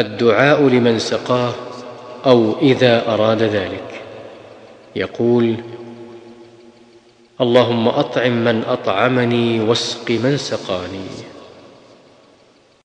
الدعاء لمن سقاه أو إذا أراد ذلك. يقول اللهم أطعم من أطعمني واسق من سقاني.